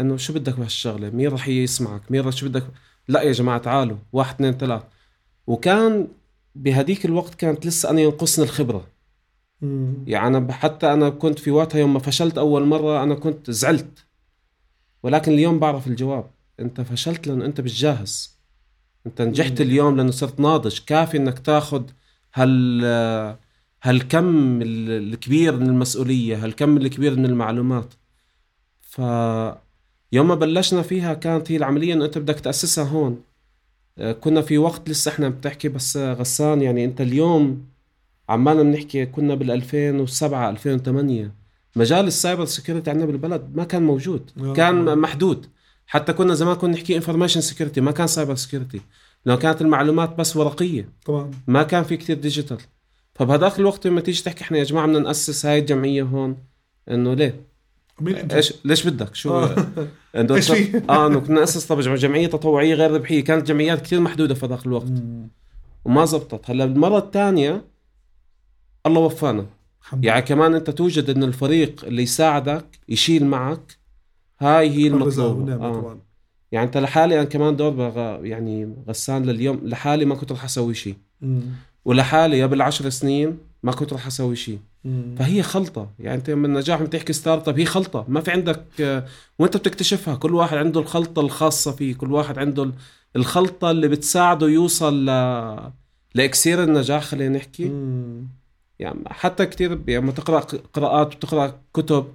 إنه شو بدك بهالشغلة؟ مين رح يسمعك؟ مين رح شو بدك؟ لا يا جماعة تعالوا واحد اثنين ثلاث. وكان بهديك الوقت كانت لسه أنا ينقصني الخبرة. مم. يعني أنا حتى أنا كنت في وقتها يوم ما فشلت أول مرة أنا كنت زعلت. ولكن اليوم بعرف الجواب. أنت فشلت لأنه أنت مش جاهز أنت نجحت مم. اليوم لأنه صرت ناضج. كافي إنك تاخذ هال هالكم ال- الكبير من المسؤولية هالكم الكبير من المعلومات. ف يوم ما بلشنا فيها كانت هي العملية انه أنت بدك تأسسها هون. آه، كنا في وقت لسه إحنا بتحكي بس آه، غسان. يعني أنت اليوم عمالنا بنحكي كنا بال 2007 2008 مجال ال cyber security عندنا بالبلد ما كان موجود آه. كان محدود حتى كنا زمان كنا نحكي information security ما كان cyber security لأنه كانت المعلومات بس ورقية طبعا ما كان في كتير ديجيتال فبهذاك الوقت لما تيجي تحكي إحنا يا جماعة بدنا نأسس هاي الجمعية هون إنه ليه؟ مين أنت؟ إيش ليش بدك؟ شو آه. إنه إيش في؟ آه إنه كنا نأسس طب جمعية تطوعية غير ربحيه كانت جمعيات كثير محدودة في ذاك الوقت مم. وما زبطت هلأ المرة الثانية الله وفانا. الحمد يعني كمان أنت توجد أن الفريق اللي يساعدك يشيل معك هاي هي المطلوبه آه. يعني أنت لحالي أنا كمان دور بغ... يعني غسان لليوم لحالي ما كنت رح أسوي شيء. ولحالي قبل عشر سنين ما كنت رح أسوي شيء. فهي خلطة. يعني أنت من النجاح بتحكي startup هي خلطة. ما في عندك وأنت بتكتشفها. كل واحد عنده الخلطة الخاصة فيه. كل واحد عنده ال- الخلطة اللي بتساعده يوصل ل لإكسير النجاح خلينا نحكي. مم. يعني حتى كثير لما تقرا قراءات وتقرا كتب.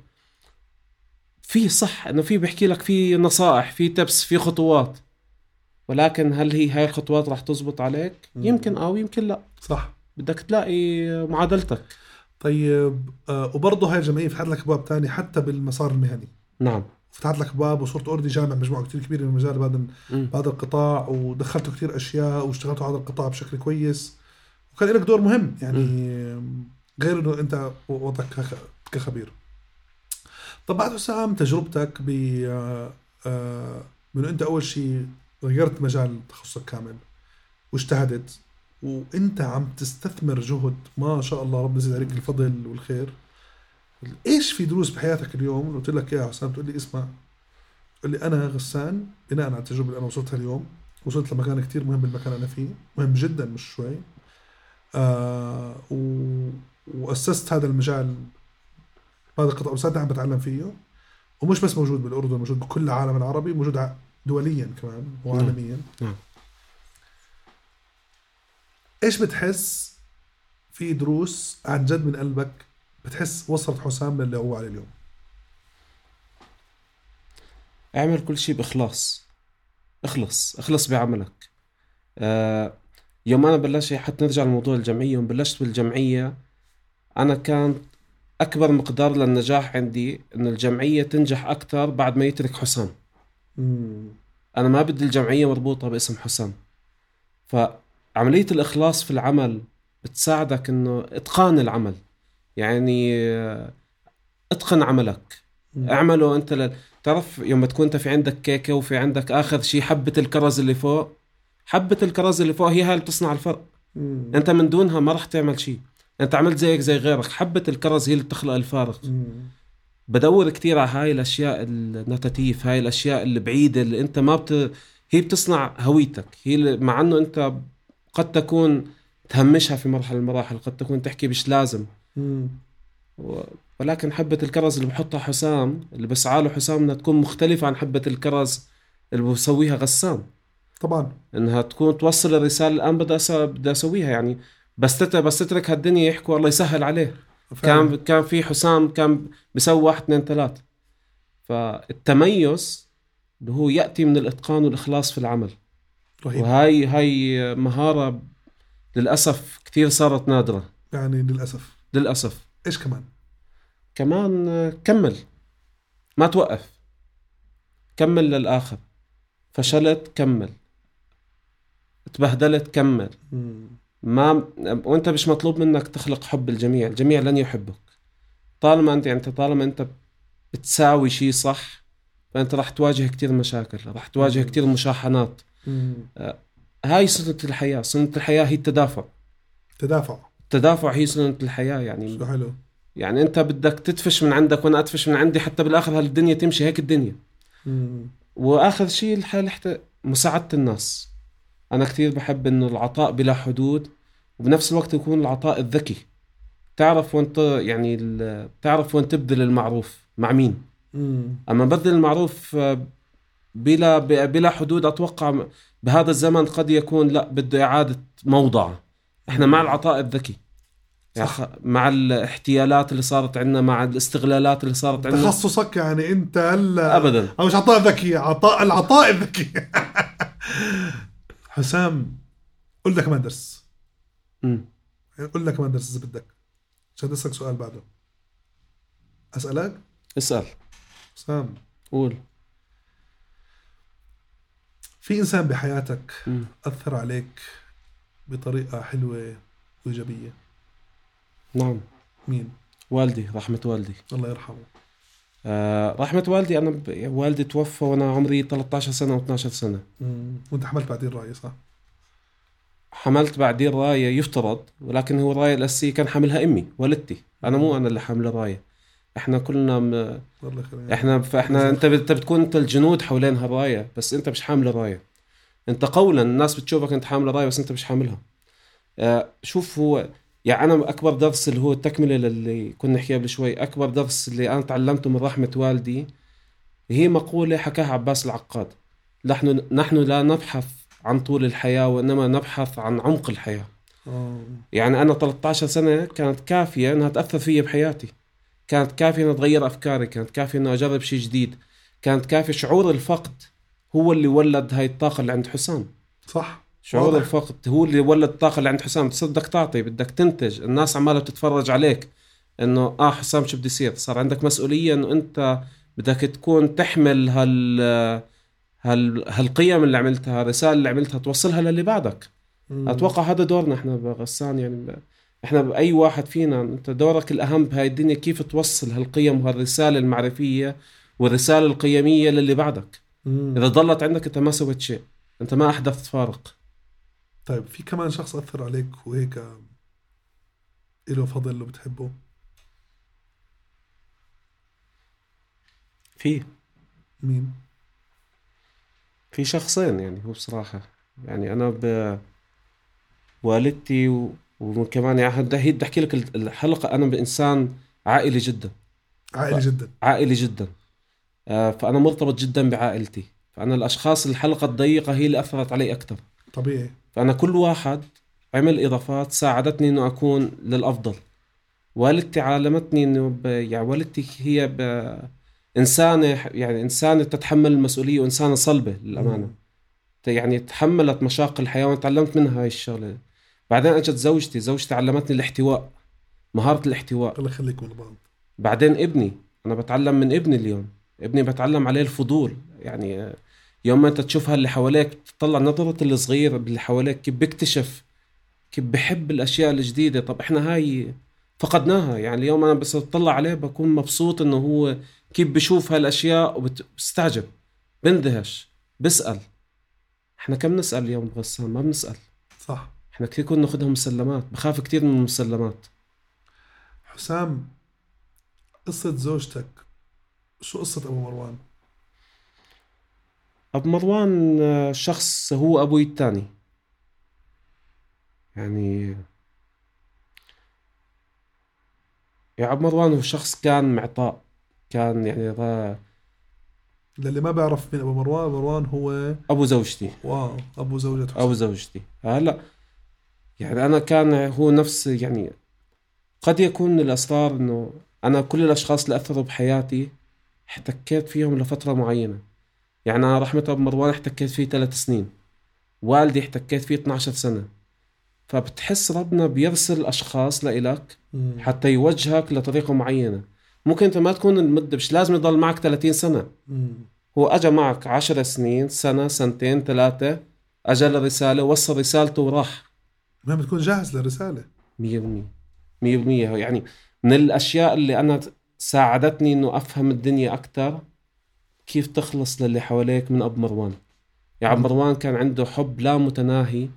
في صح إنه في بيحكي لك في نصائح في تبس في خطوات. ولكن هل هي هاي الخطوات راح تزبط عليك؟ مم. يمكن آه ويمكن لا. صح. بدك تلاقي معادلتك. طيب آه وبرضه هاي الجمعية فتحت لك ابواب تانية حتى بالمسار المهني. نعم. فتحت لك باب وصرت اوريدي جامع مجموعة كثير كبيرة من المجال بهذا. بهذا القطاع ودخلتوا كثير أشياء واشتغلتوا على هذا القطاع بشكل كويس. وكان لك دور مهم يعني غير إنه أنت وضعك كخ- كخبير. طب بعد حسام تجربتك ب آه، آه، من أنت أول شيء غيرت مجال تخصصك كامل واجتهدت وأنت عم تستثمر جهد ما شاء الله ربنا يزيد عليك الفضل والخير. إيش في دروس بحياتك اليوم؟ قلت لك يا حسام تقول لي اسمع. تقول لي أنا غسان بناء على التجربة اللي أنا وصلتها اليوم وصلت لمكان كتير مهم بالمكان اللي أنا فيه مهم جدا مش شوي. آه و... وأسست هذا المجال هذا القطاع. وصدق عم بتعلم فيه. ومش بس موجود بالأردن موجود بكل العالم العربي موجود دوليا كمان وعالميا. نعم. إيش بتحس في دروس عن جد من قلبك بتحس وصلت حسام للي هو عليه اليوم؟ اعمل كل شيء بإخلاص. اخلص اخلص بعملك. آه يوم أنا بلشت حتى نرجع لموضوع الجمعية يوم بلشت بالجمعية أنا كان أكبر مقدار للنجاح عندي إنه الجمعية تنجح أكثر بعد ما يترك حسام. أنا ما بدي الجمعية مربوطة باسم حسام. فعملية الإخلاص في العمل بتساعدك إنه إتقان العمل. يعني إتقن عملك. اعمله أنت ل... تعرف يوم ما تكون أنت في عندك كيكة وفي عندك آخر شيء حبة الكرز اللي فوق حبة الكرز اللي فوق هي هاي اللي بتصنع الفرق. مم. أنت من دونها ما راح تعمل شيء. أنت عملت زيك زي غيرك. حبة الكرز هي اللي بتخلق الفارق. مم. بدور كتير على هاي الأشياء النتاتيف هاي الأشياء البعيده اللي أنت ما بت... هي بتصنع هويتك. هي اللي... مع إنه أنت قد تكون تهمشها في مرحلة من المراحل قد تكون تحكي مش لازم. مم. و... ولكن حبة الكرز اللي بحطها حسام اللي بسعى له حسام إنها تكون مختلفة عن حبة الكرز اللي بسويها غسان طبعا. إنها تكون توصل الرسالة الآن بدي. بدي أسويها يعني بس. بس تترك هالدنيا يحكوا الله يسهل عليه. فعلا. كان كان في حسام كان بيسوي واحد اثنين ثلاث. فالتميز اللي هو يأتي من الإتقان والإخلاص في العمل. رهيب. وهاي هاي مهارة للأسف كثير صارت نادرة. يعني للأسف. للأسف. إيش كمان؟ كمان كمل. ما توقف. كمل للآخر. فشلت كمل. تبهدلت كمل. ما وانت مش مطلوب منك تخلق حب الجميع. الجميع لن يحبك طالما انت انت طالما انت بتساوي شيء صح فانت راح تواجه كتير مشاكل راح تواجه مم. كتير مشاحنات. مم. هاي سنة الحياة. سنة الحياة هي التدافع. تدافع. التدافع هي سنة الحياة يعني شو حلو. يعني انت بدك تدفش من عندك وأنا ادفش من عندي حتى بالآخر هالدنيا تمشي هيك الدنيا. مم. وآخر شيء الحال حتى مساعدة الناس. أنا كثير بحب إنه العطاء بلا حدود وبنفس الوقت يكون العطاء الذكي. تعرف وين يعني ال- تعرف وين تبذل المعروف مع مين؟ مم. أما بذل المعروف آه، بلا بلا حدود أتوقع بهذا الزمن قد يكون لا بده إعادة موضع. إحنا مع العطاء الذكي. يعني صح. خ- مع الاحتيالات اللي صارت عندنا مع الاستغلالات اللي صارت عندنا. تخصصك يعني أنت هلأ ابدا. أو مش عطاء ذكي عطاء العطاء الذكي. حسام قول لك كمان درس مم. قول لك كمان درس إذا بدك عشان أسألك سؤال بعده. أسألك؟ اسأل. حسام. قول. في إنسان بحياتك مم. أثر عليك بطريقة حلوة وإيجابية؟ نعم. مين؟ والدي رحمة والدي. الله يرحمه. آه رحمة والدي أنا ب... والدي توفى وأنا عمري 13 سنة و12 سنة. مم. وأنت حملت بعدين رأي صح؟ حملت بعدين راية يفترض ولكن هو الراية الأساسية كان حاملها أمي والدتي. أنا مو أنا اللي حامل الراية إحنا كلنا م... إحنا فإحنا أنت بت- بتكون أنت الجنود حوالين هالراية بس أنت مش حامل الراية أنت قولا الناس بتشوفك أنت حامل الراية بس أنت مش حاملها. آه شوف هو يعني أنا أكبر درس اللي هو التكملة للي كنا نحكيها قبل شوي أكبر درس اللي أنا تعلمته من رحمة والدي هي مقولة حكاها عباس العقاد. نحن نحن لا نبحث عن طول الحياة وإنما نبحث عن عمق الحياة. آه. يعني أنا 13 سنة كانت كافية إنها تأثر فيا بحياتي. كانت كافية إنها تغير أفكاري كانت كافية إنه أجرب شيء جديد. كانت كافية شعور الفقد هو اللي ولد هاي الطاقة اللي عند حسام. صح. شعور واضح. الفقد؟ هو اللي ولد الطاقة اللي عند حسام. بدك تعطي بدك تنتج. الناس عمالة بتتفرج عليك إنه آه حسام شو بده يصير؟ صار عندك مسؤولية إنه أنت بدك تكون تحمل هال هال هالقيم اللي عملتها الرسالة اللي عملتها توصلها للي بعدك. مم. أتوقع هذا دورنا إحنا بغسان يعني ب... إحنا بأي واحد فينا. أنت دورك الأهم بهاي الدنيا كيف توصل هالقيم وهالرسالة المعرفية والرسالة القيمية للي بعدك. مم. إذا ضلت عندك أنت ما سويت شيء. أنت ما أحدثت فارق. طيب في كمان شخص أثر عليك وهيك له فضل وبتحبه في. مين؟ في شخصين يعني هو بصراحة. يعني أنا ب والدتي و... وكمان يعني هي بدي أحكي لك الحلقة أنا بإنسان عائلي جدا. عائلي جدا. عائلي جدا. آه، فأنا مرتبط جدا بعائلتي. فأنا الأشخاص الحلقة الضيقة هي اللي أثرت علي أكثر طبيعي. فأنا كل واحد عمل إضافات ساعدتني إنه أكون للأفضل. والدتي علمتني إنه ب... يعني والدتي هي ب... إنسانة يعني إنسانة تتحمل المسؤولية وإنسانة صلبة للأمانة. مم. يعني تحملت مشاق الحياة وأنا تعلمت منها هاي الشغلة. بعدين أجت زوجتي زوجتي علمتني الاحتواء مهارة الاحتواء. الله يخليكم لبعض بعدين ابني أنا بتعلم من ابني اليوم. ابني بتعلم عليه الفضول. يعني يوم ما أنت تشوف هاللي حواليك تطلع نظرة الصغير اللي حواليك كيف بيكتشف كيف بحب الأشياء الجديدة. طب إحنا هاي فقدناها. يعني اليوم أنا بس أطلع عليه بكون مبسوط إنه هو كيف بشوف هالأشياء وبستعجب بندهش بسأل. إحنا كم نسأل اليوم بغسان ما بنسأل. صح. إحنا كثير كنا ناخذها مسلمات. بخاف كثير من المسلمات. حسام قصة زوجتك شو قصة أبو مروان؟ أبو مروان آه، شخص هو أبوي الثاني. يعني يا أبو مروان هو شخص كان معطاء كان يعني را- للي ما بيعرف مين أبو مروان مروان هو أبو زوجتي. واو أبو زوجة حسام أبو زوجتي. هلا يعني أنا كان هو نفس يعني قد يكون من الأسرار إنه أنا كل الأشخاص اللي أثروا بحياتي احتكيت فيهم لفترة معينة. يعني أنا رحمة أبو مروان احتكيت فيه ثلاث سنين. والدي احتكيت فيه 12 سنة. فبتحس ربنا بيرسل أشخاص لإلك. حتى يوجهك لطريقة معينة. ممكن أنت ما تكون المدة مش لازم يضل معك 30 سنة. هو اجى معك عشر سنين سنة سنتين ثلاثة اجى الرسالة وصل رسالته وراح. ما بتكون جاهز للرسالة. مية بالمية. مية بالمية. يعني من الأشياء اللي أنا ساعدتني إنه أفهم الدنيا أكتر كيف تخلص للي حواليك من أبو مروان. يعني أبو مروان كان عنده حب لا متناهي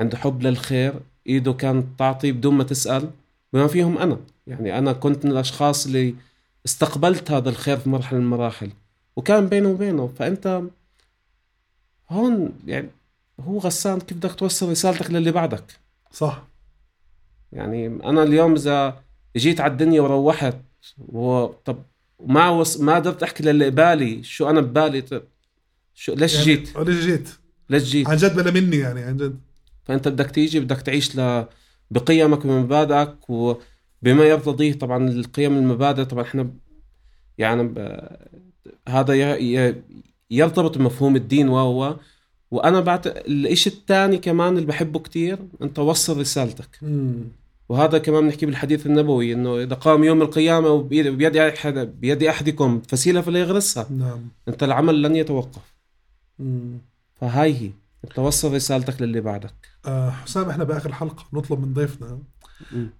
عنده حب للخير إيده كانت تعطي بدون ما تسأل بما فيهم أنا. يعني أنا كنت من الأشخاص اللي استقبلت هذا الخير في مرحلة من المراحل وكان بينه وبينه. فأنت هون يعني هو غسان كيف بدك توصل رسالتك للي بعدك. صح. يعني أنا اليوم إذا جيت على الدنيا وروحت و... طب ما وص... ما قدرت أحكي للي قبالي شو أنا ببالي. طب شو ليش يعني جيت؟ ليش جيت؟ ليش جيت؟ عن جد بلا مني يعني عن جد. فأنت بدك تيجي بدك تعيش ل... بقيمك ومبادئك وبما يرتضيه طبعا القيم المبادئ طبعا إحنا يعني ب... هذا ي... ي... يرتبط بمفهوم الدين وهو وأنا بعد الشيء الثاني كمان اللي بحبه كتير انت وصل رسالتك. مم. وهذا كمان بنحكي بالحديث النبوي إنه إذا قام يوم القيامة وبيد بيد احد بيد أحدكم فسيلة فليغرسها نعم. أنت العمل لن يتوقف. مم. فهاي هي. انت وصل رسالتك للي بعدك. آه حسام إحنا بآخر حلقه نطلب من ضيفنا.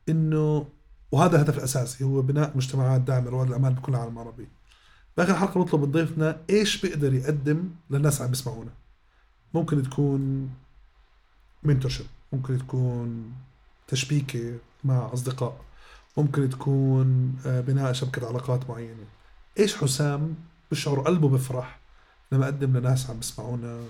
إنه وهذا الهدف الاساسي هو بناء مجتمعات داعمة لرواد الاعمال بكل العالم العربي. بآخر حلقه نطلب من ضيفنا إيش بيقدر يقدم للناس عم بيسمعونا ممكن تكون منتورشيب ممكن تكون تشبيكة مع أصدقاء. ممكن تكون آه، بناء شبكة علاقات معينة. إيش حسام بشعر قلبه بفرح لما أقدم لناس عم بيسمعونا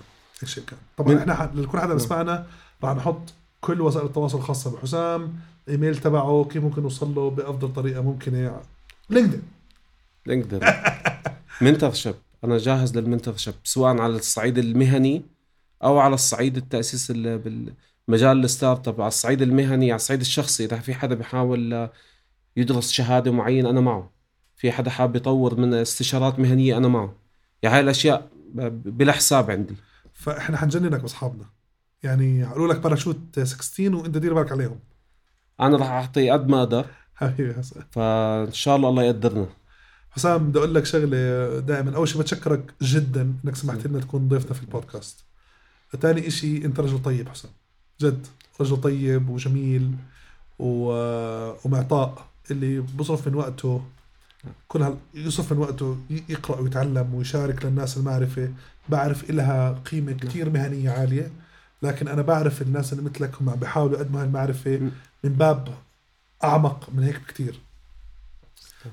إيش كان؟ طبعا إحنا لكل حدا بيسمعنا راح نحط كل وسائل التواصل الخاصة بحسام إيميل تبعه كيف ممكن نوصل له بأفضل طريقة ممكنة. لينكدين. لينكدين. mentorship أنا جاهز لل mentorship سواء على الصعيد المهني أو على الصعيد التأسيس ال- بالمجال ال startup على الصعيد المهني على الصعيد الشخصي. إذا في حدا بيحاول آه، يدرس شهادة معينة أنا معه. في حدا حاب يطور من استشارات مهنية أنا معه. يعني هاي الأشياء بلا حساب عندي. فإحنا حنجننك بأصحابنا. يعني قالوا لك باراشوت 16 وإنت دير بالك عليهم. أنا راح أعطي قد ما أقدر. حبيبي حسام فإن شاء الله الله يقدرنا. حسام بدي أقول لك شغلة دائما. أول شيء بتشكرك جدا إنك سمحت لنا تكون ضيفنا في البودكاست. ثاني شيء أنت رجل طيب حسام جد رجل طيب وجميل و... ومعطاء اللي بصرف من وقته كل هال... يصرف من وقته يقرأ ويتعلم ويشارك للناس المعرفة. بعرف إلها قيمة كثير مهنية عالية لكن أنا بعرف الناس اللي مثلك هم عم بيحاولوا يقدموا هالمعرفه من باب أعمق من هيك بكثير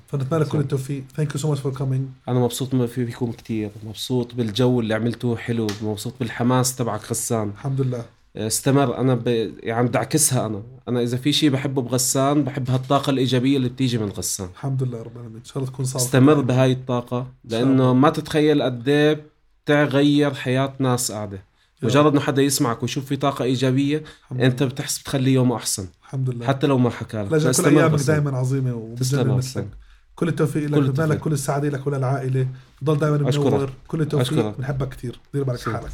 فنتمنى لك كل التوفيق. thank you so much for coming أنا مبسوط فيكم كتير. مبسوط بالجو اللي عملتوه حلو. مبسوط بالحماس تبعك غسان. الحمد لله. استمر أنا ب... يعني بدي أعكسها أنا أنا إذا في شيء بحبه بغسان بحب هالطاقة الإيجابية اللي بتيجي من غسان الحمد لله رب العالمين إن شاء الله تكون صار استمر بهاي الطاقة. لأنه ما تتخيل قد إيه بتغير حياة ناس قاعدة مجرد إنه حدا يسمعك ويشوف في طاقة إيجابية الحمد أنت. بتحس بتخلي يومه أحسن الحمد لله حتى لو ما حكى لك كل أيامك. دائما عظيمة وبتجنن غسان. كل التوفيق لك كل لك. كل السعادة لك وللعائله ضل دائما. منور كل التوفيق. بنحبك كثير دير بالك. حالك